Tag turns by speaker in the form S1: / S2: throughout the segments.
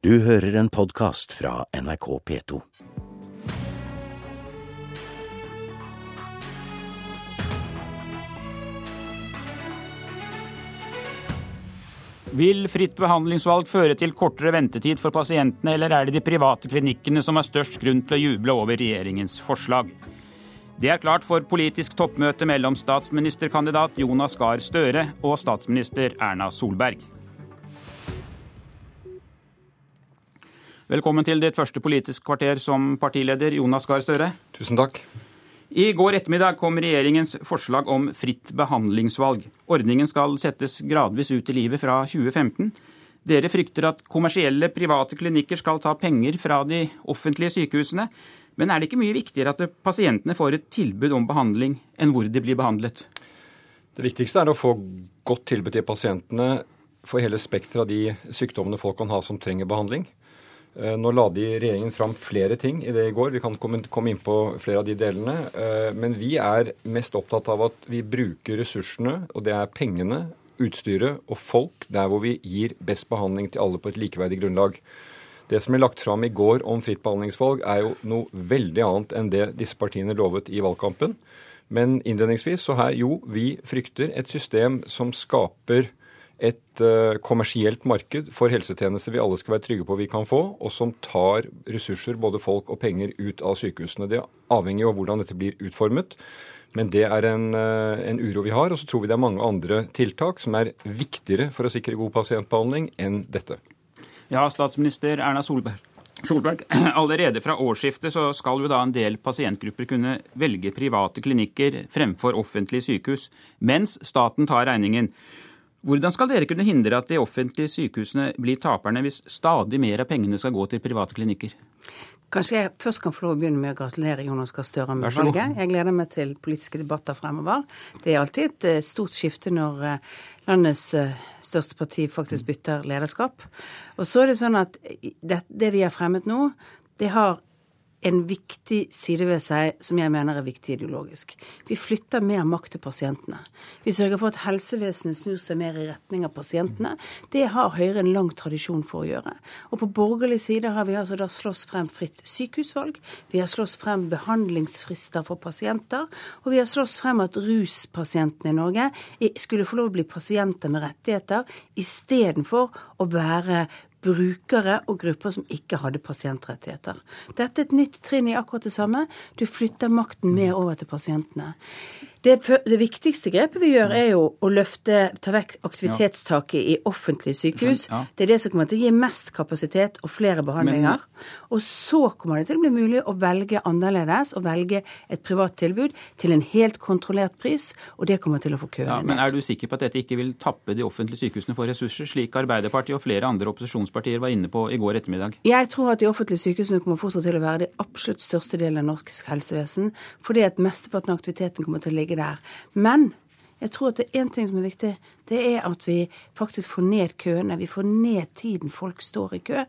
S1: Du hører en podkast fra NRK P2.
S2: Vil fritt behandlingsvalg føre til kortere ventetid for pasientene, eller er det de private klinikkene som har størst grunn til å juble over regjeringens forslag? Det er klart for politisk toppmøte mellom statsministerkandidat Jonas Gahr Støre og statsminister Erna Solberg. Velkommen til ditt første politiske kvarter som partileder, Jonas Gahr Støre.
S3: Tusen takk.
S2: I går ettermiddag kom regjeringens forslag om fritt behandlingsvalg. Ordningen skal settes gradvis ut i livet fra 2015. Dere frykter at kommersielle private klinikker skal ta penger fra de offentlige sykehusene. Men er det ikke mye viktigere at pasientene får et tilbud om behandling, enn hvor de blir behandlet?
S3: Det viktigste er å få godt tilbud til pasientene for hele spekteret av de sykdommene folk kan ha som trenger behandling. Eh, nå la de regjeringen fram flere ting i det i går. Vi kan komme inn på flere av de delene. Eh, men vi er mest opptatt av at vi bruker ressursene, og det er pengene, utstyret og folk, der hvor vi gir best behandling til alle på et likeverdig grunnlag. Det som ble lagt fram i går om fritt behandlingsvalg, er jo noe veldig annet enn det disse partiene lovet i valgkampen. Men innledningsvis så her, jo, vi frykter et system som skaper et uh, kommersielt marked for helsetjenester vi alle skal være trygge på vi kan få, og som tar ressurser, både folk og penger, ut av sykehusene. Det avhenger jo av hvordan dette blir utformet. Men det er en, uh, en uro vi har. Og så tror vi det er mange andre tiltak som er viktigere for å sikre god pasientbehandling enn dette.
S2: Ja, statsminister Erna Solberg. Solberg, Allerede fra årsskiftet så skal jo da en del pasientgrupper kunne velge private klinikker fremfor offentlige sykehus, mens staten tar regningen. Hvordan skal dere kunne hindre at de offentlige sykehusene blir taperne hvis stadig mer av pengene skal gå til private klinikker?
S4: Kanskje jeg først kan få lov å begynne med å gratulere Jonas Gahr Støre med valget. Jeg gleder meg til politiske debatter fremover. Det er alltid et eh, stort skifte når eh, landets eh, største parti faktisk bytter lederskap. Og så er det sånn at det, det vi har fremmet nå, det har en viktig side ved seg som jeg mener er viktig ideologisk. Vi flytter mer makt til pasientene. Vi sørger for at helsevesenet snur seg mer i retning av pasientene. Det har Høyre en lang tradisjon for å gjøre. Og på borgerlig side har vi altså da slåss frem fritt sykehusvalg. Vi har slåss frem behandlingsfrister for pasienter. Og vi har slåss frem at ruspasientene i Norge skulle få lov å bli pasienter med rettigheter istedenfor å være brukere og grupper som ikke hadde pasientrettigheter. Dette er et nytt trinn i akkurat det samme. Du flytter makten med over til pasientene. Det, det, viktigste grepet vi gjør, er jo å løfte, ta vekk aktivitetstaket i offentlige sykehus. Det er det som kommer til å gi mest kapasitet og flere behandlinger. Og så kommer det til å bli mulig å velge annerledes, og velge et privat tilbud til en helt kontrollert pris, og det kommer til å få køene
S2: ja. Men er du sikker på at dette ikke vil tappe de offentlige sykehusene for ressurser, slik Arbeiderpartiet og flere andre opposisjonspartier var inne på i går ettermiddag?
S4: Jeg tror at de offentlige sykehusene kommer fortsatt til å være det absolutt største delen av norsk helsevesen, fordi at mesteparten av aktiviteten kommer til å ligge der. Men jeg tror at det er én ting som er viktig det er at vi faktisk får ned køene. Vi får ned tiden folk står i kø.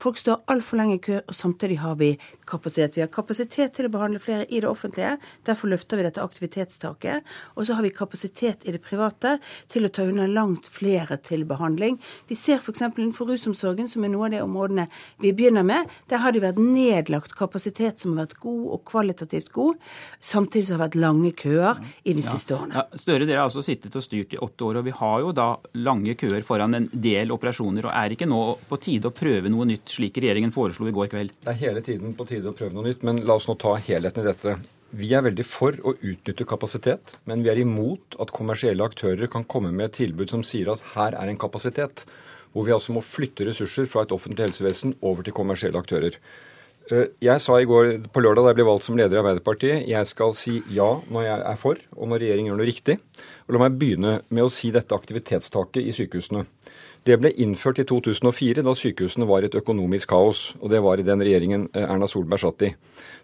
S4: Folk står altfor lenge i kø, og samtidig har vi kapasitet. Vi har kapasitet til å behandle flere i det offentlige. Derfor løfter vi dette aktivitetstaket. Og så har vi kapasitet i det private til å ta unna langt flere til behandling. Vi ser f.eks. innenfor rusomsorgen, som er noe av de områdene vi begynner med. Der har det vært nedlagt kapasitet som har vært god og kvalitativt god, samtidig som det har vært lange køer i de ja. siste årene.
S2: Ja, Støre, dere har altså sittet og styrt i åtte år. og vi har jo da lange køer foran en del operasjoner. og Er ikke nå på tide å prøve noe nytt, slik regjeringen foreslo i går kveld?
S3: Det er hele tiden på tide å prøve noe nytt, men la oss nå ta helheten i dette. Vi er veldig for å utnytte kapasitet, men vi er imot at kommersielle aktører kan komme med et tilbud som sier at her er en kapasitet, hvor vi altså må flytte ressurser fra et offentlig helsevesen over til kommersielle aktører. Eh, jeg sa i går på lørdag da jeg ble valgt som leder i Arbeiderpartiet, jeg skal si ja når jeg er for, og når regjeringen gjør noe riktig. Og La meg begynne med å si dette aktivitetstaket i sykehusene. Det ble innført i 2004, da sykehusene var et økonomisk kaos. Og det var i den regjeringen eh, Erna Solberg satt i.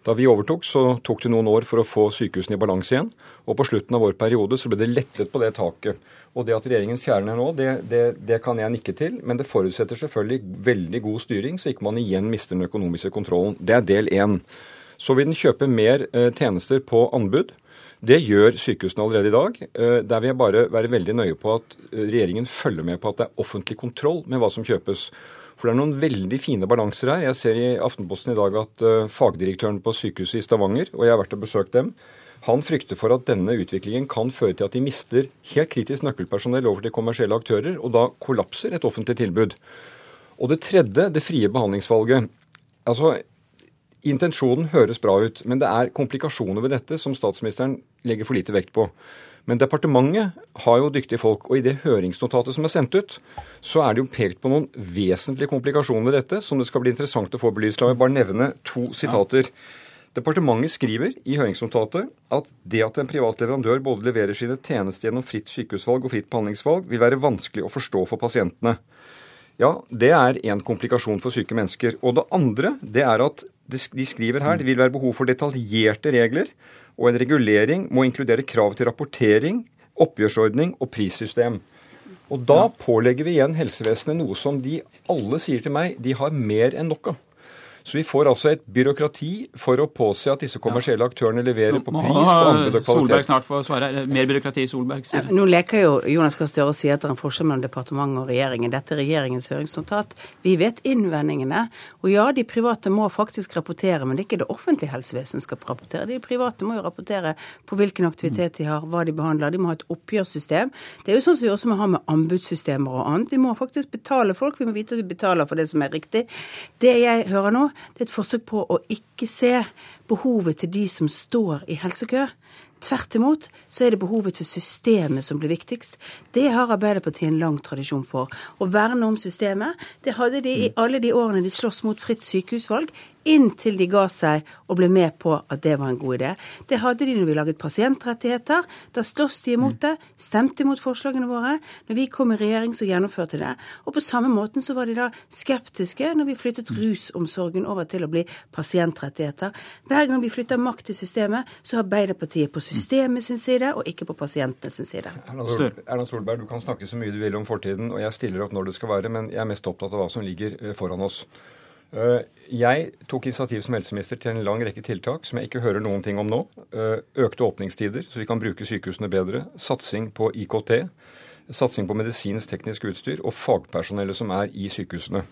S3: Da vi overtok, så tok det noen år for å få sykehusene i balanse igjen. Og på slutten av vår periode så ble det lettet på det taket. Og det at regjeringen fjerner nå, det, det, det kan jeg nikke til. Men det forutsetter selvfølgelig veldig god styring, så ikke man igjen mister den økonomiske kontrollen. Det er del én. Så vil den kjøpe mer eh, tjenester på anbud. Det gjør sykehusene allerede i dag. Eh, der vil jeg bare være veldig nøye på at eh, regjeringen følger med på at det er offentlig kontroll med hva som kjøpes. For det er noen veldig fine balanser her. Jeg ser i Aftenposten i dag at uh, fagdirektøren på sykehuset i Stavanger, og jeg har vært og besøkt dem, han frykter for at denne utviklingen kan føre til at de mister helt kritisk nøkkelpersonell over til kommersielle aktører, og da kollapser et offentlig tilbud. Og det tredje, det frie behandlingsvalget. Altså, Intensjonen høres bra ut, men det er komplikasjoner ved dette som statsministeren legger for lite vekt på. Men departementet har jo dyktige folk, og i det høringsnotatet som er sendt ut, så er det jo pekt på noen vesentlige komplikasjoner ved dette som det skal bli interessant å få belyst. La meg bare nevne to sitater. Departementet skriver i høringsnotatet at det at en privat leverandør både leverer sine tjenester gjennom fritt sykehusvalg og fritt behandlingsvalg, vil være vanskelig å forstå for pasientene. Ja, det er en komplikasjon for syke mennesker. Og det andre, det er at de skriver her det vil være behov for detaljerte regler, og en regulering må inkludere krav til rapportering, oppgjørsordning og prissystem. Og da pålegger vi igjen helsevesenet noe som de alle sier til meg de har mer enn nok av. Så vi får altså et byråkrati for å påse at disse kommersielle aktørene leverer på pris, på anbud og kvalitet.
S2: Solberg snart får svare. Mer byråkrati, i Solberg.
S4: Ja, nå leker jo Jonas Gahr Støre og sier at det er en forskjell mellom departementet og regjeringen. Dette er regjeringens høringsnotat. Vi vet innvendingene. Og ja, de private må faktisk rapportere, men det er ikke det offentlige helsevesenet som skal rapportere. De private må jo rapportere på hvilken aktivitet de har, hva de behandler. De må ha et oppgjørssystem. Det er jo sånn som vi også må ha med anbudssystemer og annet. Vi må faktisk betale folk. Vi må vite at vi betaler for det som er riktig. Det jeg hører nå, det er et forsøk på å ikke se behovet til de som står i helsekø. Tvert imot så er det behovet til systemet som blir viktigst. Det har Arbeiderpartiet en lang tradisjon for. Å verne om systemet. Det hadde de i alle de årene de sloss mot fritt sykehusvalg inntil de ga seg og ble med på at det var en god idé. Det hadde de når vi laget pasientrettigheter. Da sloss de imot det, stemte imot forslagene våre. Når vi kom i regjering, så gjennomførte de det. Og på samme måten så var de da skeptiske når vi flyttet rusomsorgen over til å bli pasientrettigheter. Hver gang vi flytter makt til systemet, så har Arbeiderpartiet på systemet sin side og ikke på pasientene sin side.
S3: Erna Solberg, du kan snakke så mye du vil om fortiden, og jeg stiller opp når det skal være, men jeg er mest opptatt av hva som ligger eh, foran oss. Eh, jeg tok initiativ som helseminister til en lang rekke tiltak som jeg ikke hører noen ting om nå. Eh, økte åpningstider, så vi kan bruke sykehusene bedre. Satsing på IKT. Satsing på medisinsk teknisk utstyr og fagpersonellet som er i sykehusene.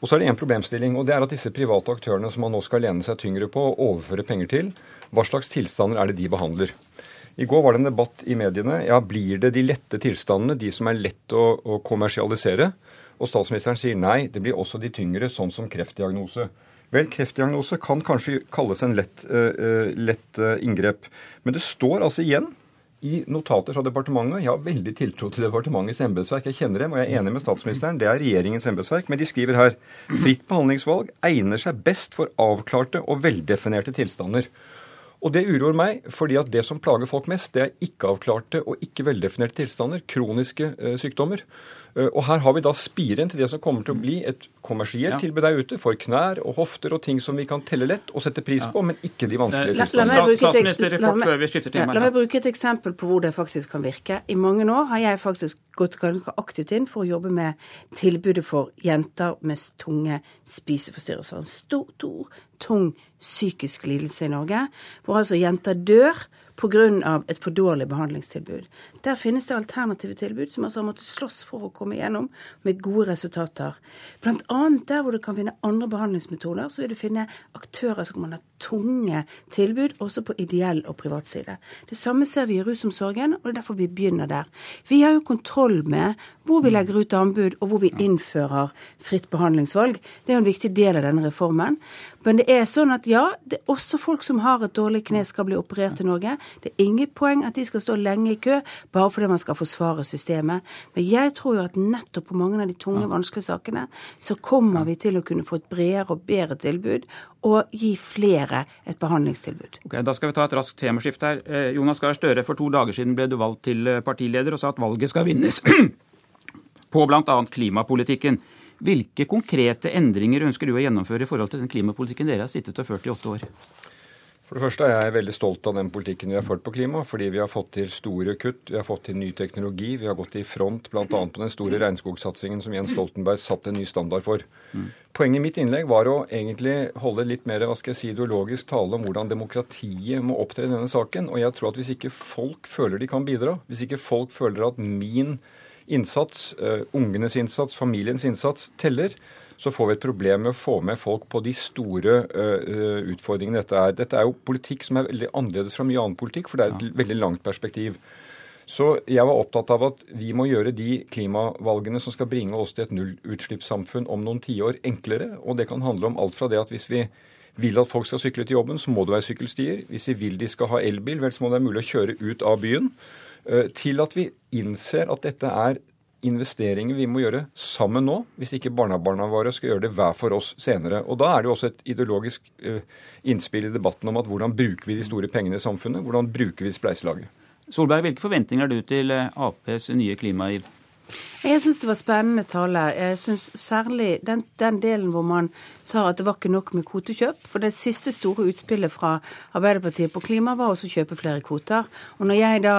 S3: Og så er det én problemstilling, og det er at disse private aktørene som man nå skal lene seg tyngre på og overføre penger til, hva slags tilstander er det de behandler? I går var det en debatt i mediene. Ja, blir det de lette tilstandene, de som er lett å, å kommersialisere? Og statsministeren sier nei, det blir også de tyngre, sånn som kreftdiagnose. Vel, kreftdiagnose kan kanskje kalles en lett, uh, lett uh, inngrep. Men det står altså igjen i notater fra departementet Jeg har veldig tiltro til departementets embetsverk. Jeg kjenner dem, og jeg er enig med statsministeren. Det er regjeringens embetsverk. Men de skriver her fritt behandlingsvalg egner seg best for avklarte og veldefinerte tilstander. Og det uroer meg, fordi at det som plager folk mest, det er ikke-avklarte og ikke veldefinerte tilstander, kroniske eh, sykdommer. Uh, og her har vi da spiren til det som kommer til å bli et kommersielt ja. tilbud der ute for knær og hofter og ting som vi kan telle lett og sette pris på, men ikke de vanskelige tilstandene.
S4: La meg bruke et eksempel på hvor det faktisk kan virke. I mange år har jeg faktisk gått ganske aktivt inn for å jobbe med tilbudet for jenter med tunge spiseforstyrrelser. En stor, stor, tung psykisk lidelse i Norge, hvor altså jenter dør pga. et for dårlig behandlingstilbud. Der finnes det alternative tilbud som altså har måttet slåss for å komme igjennom med gode resultater. Blant annet der hvor du kan finne andre behandlingsmetoder, så vil du finne aktører som kan ha tunge tilbud, også på ideell og privat side. Det samme ser vi i rusomsorgen, og det er derfor vi begynner der. Vi har jo kontroll med hvor vi legger ut anbud, og hvor vi innfører fritt behandlingsvalg. Det er jo en viktig del av denne reformen. Men det er sånn at ja, det er også folk som har et dårlig kne, skal bli operert i Norge. Det er ingen poeng at de skal stå lenge i kø bare fordi man skal forsvare systemet. Men jeg tror jo at nettopp på mange av de tunge, vanskelige sakene så kommer vi til å kunne få et bredere og bedre tilbud og gi flere et behandlingstilbud.
S2: Ok, Da skal vi ta et raskt temaskifte her. Eh, Jonas Gahr Støre, for to dager siden ble du valgt til eh, partileder og sa at valget skal vinnes på bl.a. klimapolitikken. Hvilke konkrete endringer ønsker du å gjennomføre i forhold til den klimapolitikken dere har sittet og ført i åtte år?
S3: For det første er jeg veldig stolt av den politikken vi har ført på klima, fordi vi har fått til store kutt, vi har fått til ny teknologi, vi har gått i front bl.a. på den store regnskogsatsingen som Jens Stoltenberg satte en ny standard for. Mm. Poenget i mitt innlegg var å egentlig holde litt mer hva skal jeg si, ideologisk tale om hvordan demokratiet må opptre i denne saken. Og jeg tror at hvis ikke folk føler de kan bidra, hvis ikke folk føler at min innsats, uh, ungenes innsats, familiens innsats teller, så får vi et problem med å få med folk på de store uh, utfordringene dette er. Dette er jo politikk som er veldig annerledes fra mye annen politikk, for det er et ja. veldig langt perspektiv. Så jeg var opptatt av at vi må gjøre de klimavalgene som skal bringe oss til et nullutslippssamfunn om noen tiår, enklere. Og det kan handle om alt fra det at hvis vi vil at folk skal sykle til jobben, så må det være sykkelstier. Hvis vi vil de skal ha elbil, vel så må det være mulig å kjøre ut av byen. Til at vi innser at dette er investeringer vi må gjøre sammen nå, hvis ikke barnebarna våre skal gjøre det hver for oss senere. Og Da er det jo også et ideologisk uh, innspill i debatten om at hvordan bruker vi de store pengene i samfunnet? Hvordan bruker vi spleiselaget?
S2: Solberg, hvilke forventninger har du til eh, Aps nye klimagiv?
S4: Jeg syns det var spennende tale. Jeg synes Særlig den, den, delen hvor man sa at det var ikke nok med kvotekjøp. For det siste store utspillet fra Arbeiderpartiet på klima var også å kjøpe flere kvoter. Og når jeg da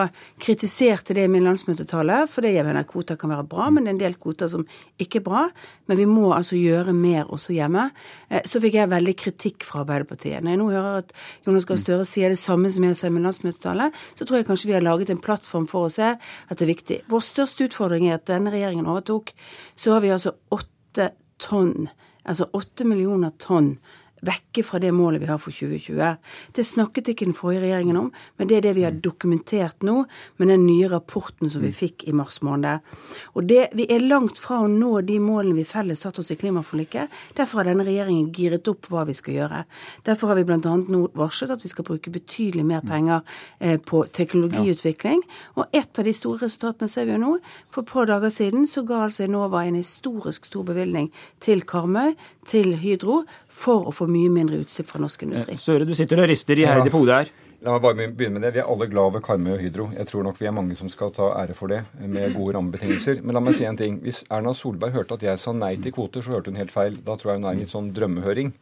S4: kritiserte det i min landsmøtetale, fordi jeg mener kvoter kan være bra, men det er en del kvoter som ikke er bra, men vi må altså gjøre mer også hjemme, eh, så fikk jeg veldig kritikk fra Arbeiderpartiet. Når jeg nå hører at Jonas Gahr Støre sier det samme som jeg sa i min landsmøtetale, så tror jeg kanskje vi har laget en plattform for å se at det er viktig. Vår største utfordring er at denne regjeringen overtok, så har vi altså åtte tonn, altså åtte millioner tonn vekke fra det målet vi har for 2020. Det snakket ikke den forrige regjeringen om, men det er det vi har dokumentert nå med den nye rapporten som vi fikk i mars måned. Og det, Vi er langt fra å nå de målene vi felles satte oss i klimaforliket. Derfor har denne regjeringen giret opp hva vi skal gjøre. Derfor har vi bl.a. nå varslet at vi skal bruke betydelig mer penger eh, på teknologiutvikling. Og et av de store resultatene ser vi jo nå. For et par dager siden så ga altså Enova en historisk stor bevilgning til Karmøy, til Hydro, for å få mye mindre utslipp fra norsk industri.
S2: Eh, Søre, du sitter og rister iherdig på hodet her.
S3: La meg bare begynne med det. Vi er alle glad ved Karmøy og Hydro. Jeg tror nok vi er mange som skal ta ære for det, med gode rammebetingelser. Men la meg si en ting. Hvis Erna Solberg hørte at jeg sa nei til kvoter, så hørte hun helt feil. Da tror jeg hun er i en sånn drømmehøring.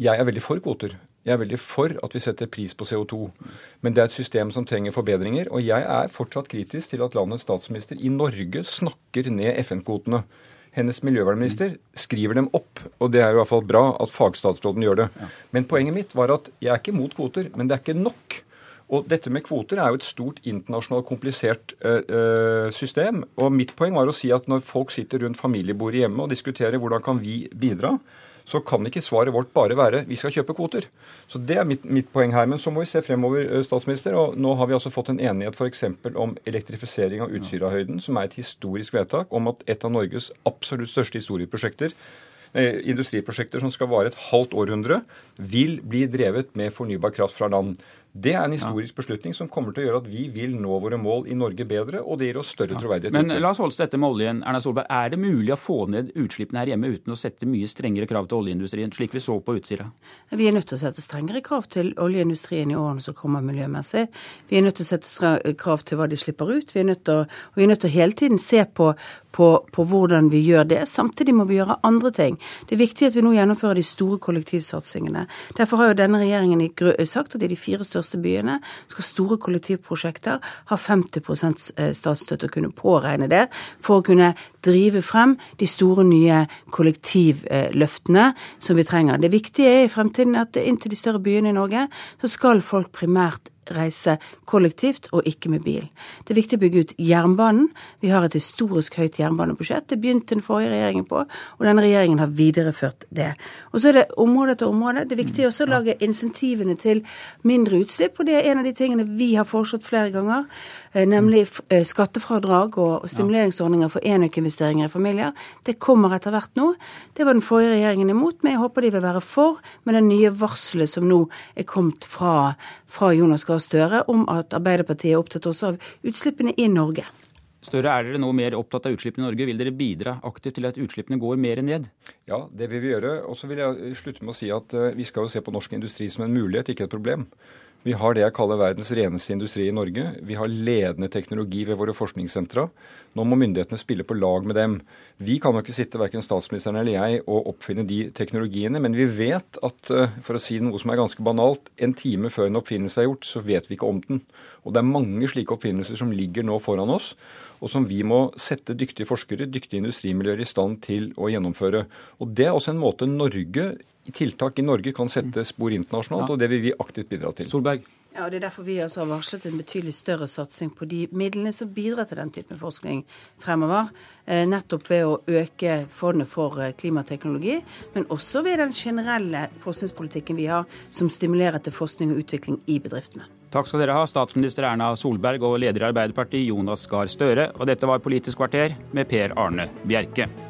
S3: Jeg er veldig for kvoter. Jeg er veldig for at vi setter pris på CO2. Men det er et system som trenger forbedringer. Og jeg er fortsatt kritisk til at landets statsminister i Norge snakker ned FN-kvotene hennes miljøvernminister skriver dem opp. Og det er jo i hvert fall bra at fagstatsråden gjør det. Men poenget mitt var at jeg er ikke mot kvoter, men det er ikke nok. Og dette med kvoter er jo et stort internasjonalt komplisert øh, system. Og mitt poeng var å si at når folk sitter rundt familiebordet hjemme og diskuterer hvordan kan vi bidra, så kan ikke svaret vårt bare være vi skal kjøpe kvoter. Så Det er mitt, mitt poeng her. Men så må vi se fremover, eh, statsminister. og Nå har vi altså fått en enighet f.eks. om elektrifisering av Utsirahøyden, som er et historisk vedtak om at et av Norges absolutt største historieprosjekter eh, industriprosjekter som skal vare et halvt århundre, vil bli drevet med fornybar kraft fra land. Det er en historisk beslutning som kommer til å gjøre at vi vil nå våre mål i Norge bedre, og det gir oss større ja. troverdighet.
S2: Men la oss holde oss dette med oljen. Erna Solberg, Er det mulig å få ned utslippene her hjemme uten å sette mye strengere krav til oljeindustrien, slik vi så på Utsira?
S4: Vi er nødt til å sette strengere krav til oljeindustrien i årene som kommer miljømessig. Vi er nødt til å sette krav til hva de slipper ut. Vi er nødt til vi er nødt til å hele tiden se på, på, på hvordan vi gjør det. Samtidig må vi gjøre andre ting. Det er viktig at vi nå gjennomfører de store kollektivsatsingene. Derfor har jo denne regjeringen sagt at i de fire største største byene skal store kollektivprosjekter ha 50 eh, statsstøtte og kunne påregne det for å kunne drive frem de store, nye kollektivløftene som vi trenger. Det viktige er i fremtiden at inntil de større byene i Norge så skal folk primært reise kollektivt og ikke med bil. Det er viktig å bygge ut jernbanen. Vi har et historisk høyt jernbanebudsjett. Det begynte den forrige regjeringen på, og denne regjeringen har videreført det. Og så er det område etter område. Det er viktig også å lage insentivene til mindre utslipp, og det er en av de tingene vi har foreslått flere ganger, eh, nemlig eh, skattefradrag og stimuleringsordninger for enøkinvesteringer i familier. Det kommer etter hvert nå. Det var den forrige regjeringen imot, men jeg håper de vil være for med det nye varselet som nå er kommet fra, fra Jonas Gahr Støre om at Arbeiderpartiet er opptatt også av utslippene i Norge.
S2: Støre, Er dere nå mer opptatt av utslippene i Norge? Vil dere bidra aktivt til at utslippene går mer ned?
S3: Ja, det vil vi gjøre. Og så vil jeg slutte med å si at eh, vi skal jo se på norsk industri som en mulighet, ikke et problem. Vi har det jeg kaller verdens reneste industri i Norge. Vi har ledende teknologi ved våre forskningssentra. Nå må myndighetene spille på lag med dem. Vi kan jo ikke sitte, verken statsministeren eller jeg, og oppfinne de teknologiene. Men vi vet at, eh, for å si noe som er ganske banalt, en time før en oppfinnelse er gjort, så vet vi ikke om den. Og det er mange slike oppfinnelser som ligger nå foran oss, og som vi må sette dyktige forskere, dyktige industrimiljøer i stand til å gjennomføre. Og Det er også en måte Norge tiltak i Norge kan sette spor internasjonalt, ja. og det vil vi aktivt bidra til.
S2: Solberg.
S4: Ja, og Det er derfor vi altså har varslet en betydelig større satsing på de midlene som bidrar til den typen forskning fremover. Eh, nettopp ved å øke fondet for eh, klimateknologi, men også ved den generelle forskningspolitikken vi har, som stimulerer til forskning og utvikling i bedriftene.
S2: Takk skal dere ha, statsminister Erna Solberg og leder i Arbeiderpartiet Jonas Gahr Støre. Og dette var Politisk kvarter med Per Arne Bjerke.